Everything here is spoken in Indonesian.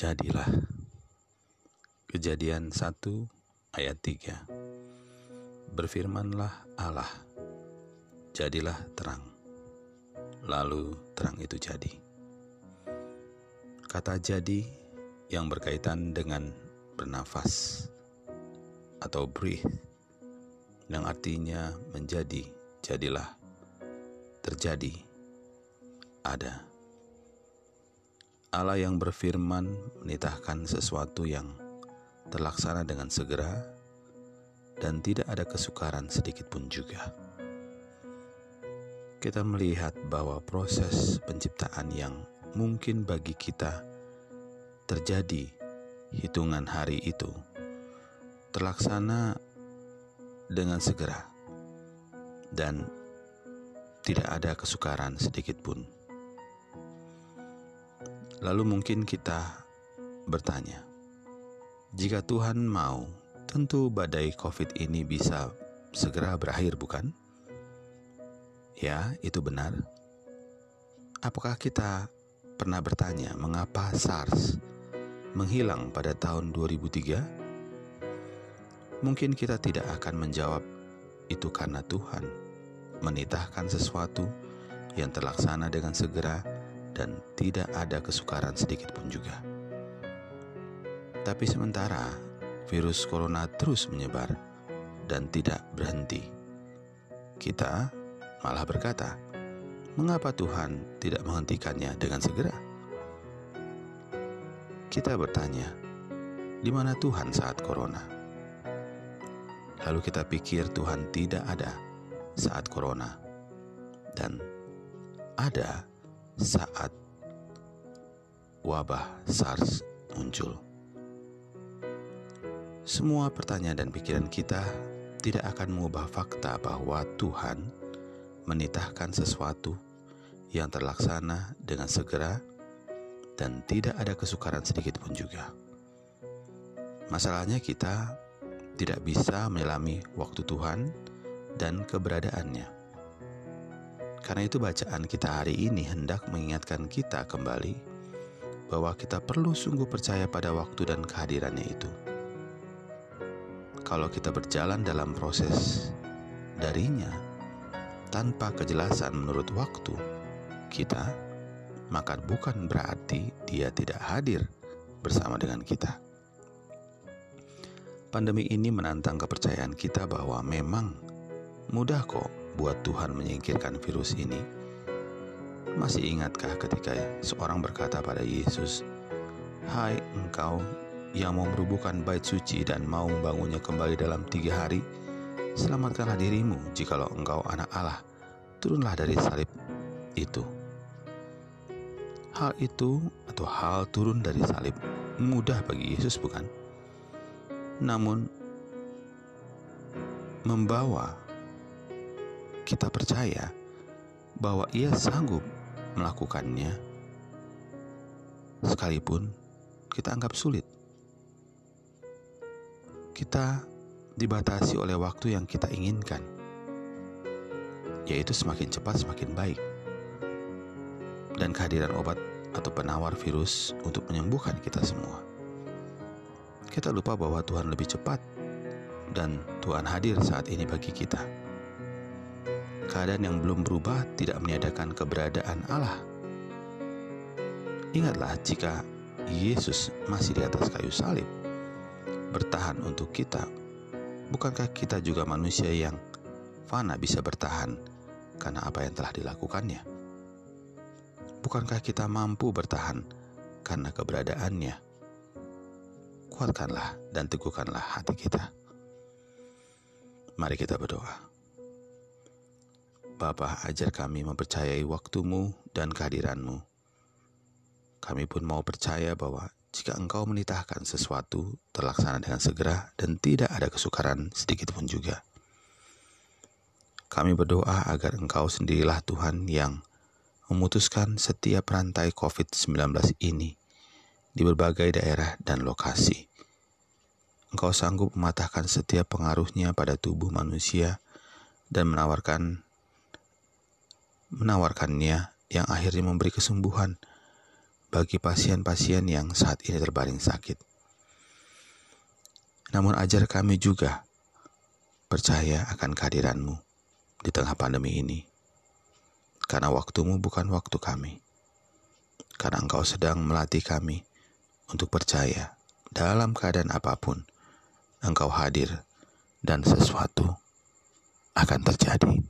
Jadilah. Kejadian 1 ayat 3. Berfirmanlah Allah, jadilah terang. Lalu terang itu jadi. Kata jadi yang berkaitan dengan bernafas atau breathe yang artinya menjadi, jadilah, terjadi, ada. Allah yang berfirman menitahkan sesuatu yang terlaksana dengan segera dan tidak ada kesukaran sedikit pun juga. Kita melihat bahwa proses penciptaan yang mungkin bagi kita terjadi hitungan hari itu terlaksana dengan segera dan tidak ada kesukaran sedikit pun. Lalu mungkin kita bertanya, jika Tuhan mau, tentu badai COVID ini bisa segera berakhir, bukan? Ya, itu benar. Apakah kita pernah bertanya mengapa SARS menghilang pada tahun 2003? Mungkin kita tidak akan menjawab itu karena Tuhan menitahkan sesuatu yang terlaksana dengan segera dan tidak ada kesukaran sedikit pun juga. Tapi sementara virus corona terus menyebar dan tidak berhenti, kita malah berkata, "Mengapa Tuhan tidak menghentikannya dengan segera?" Kita bertanya, "Di mana Tuhan saat corona?" Lalu kita pikir Tuhan tidak ada saat corona, dan ada saat wabah SARS muncul. Semua pertanyaan dan pikiran kita tidak akan mengubah fakta bahwa Tuhan menitahkan sesuatu yang terlaksana dengan segera dan tidak ada kesukaran sedikit pun juga. Masalahnya kita tidak bisa menyelami waktu Tuhan dan keberadaannya. Karena itu bacaan kita hari ini hendak mengingatkan kita kembali bahwa kita perlu sungguh percaya pada waktu dan kehadirannya itu. Kalau kita berjalan dalam proses darinya tanpa kejelasan menurut waktu kita, maka bukan berarti dia tidak hadir bersama dengan kita. Pandemi ini menantang kepercayaan kita bahwa memang mudah kok buat Tuhan menyingkirkan virus ini? Masih ingatkah ketika seorang berkata pada Yesus, "Hai engkau yang mau merubuhkan bait suci dan mau membangunnya kembali dalam tiga hari, selamatkanlah dirimu jikalau engkau anak Allah, turunlah dari salib itu." Hal itu atau hal turun dari salib mudah bagi Yesus bukan? Namun membawa kita percaya bahwa Ia sanggup melakukannya, sekalipun kita anggap sulit. Kita dibatasi oleh waktu yang kita inginkan, yaitu semakin cepat semakin baik, dan kehadiran obat atau penawar virus untuk menyembuhkan kita semua. Kita lupa bahwa Tuhan lebih cepat dan Tuhan hadir saat ini bagi kita keadaan yang belum berubah tidak meniadakan keberadaan Allah. Ingatlah jika Yesus masih di atas kayu salib, bertahan untuk kita, bukankah kita juga manusia yang fana bisa bertahan karena apa yang telah dilakukannya? Bukankah kita mampu bertahan karena keberadaannya? Kuatkanlah dan teguhkanlah hati kita. Mari kita berdoa. Bapa, ajar kami mempercayai waktumu dan kehadiranmu. Kami pun mau percaya bahwa jika engkau menitahkan sesuatu terlaksana dengan segera dan tidak ada kesukaran sedikit pun juga. Kami berdoa agar engkau sendirilah Tuhan yang memutuskan setiap rantai COVID-19 ini di berbagai daerah dan lokasi. Engkau sanggup mematahkan setiap pengaruhnya pada tubuh manusia dan menawarkan menawarkannya yang akhirnya memberi kesembuhan bagi pasien-pasien yang saat ini terbaring sakit. Namun ajar kami juga percaya akan kehadiranmu di tengah pandemi ini. Karena waktumu bukan waktu kami. Karena engkau sedang melatih kami untuk percaya dalam keadaan apa pun engkau hadir dan sesuatu akan terjadi.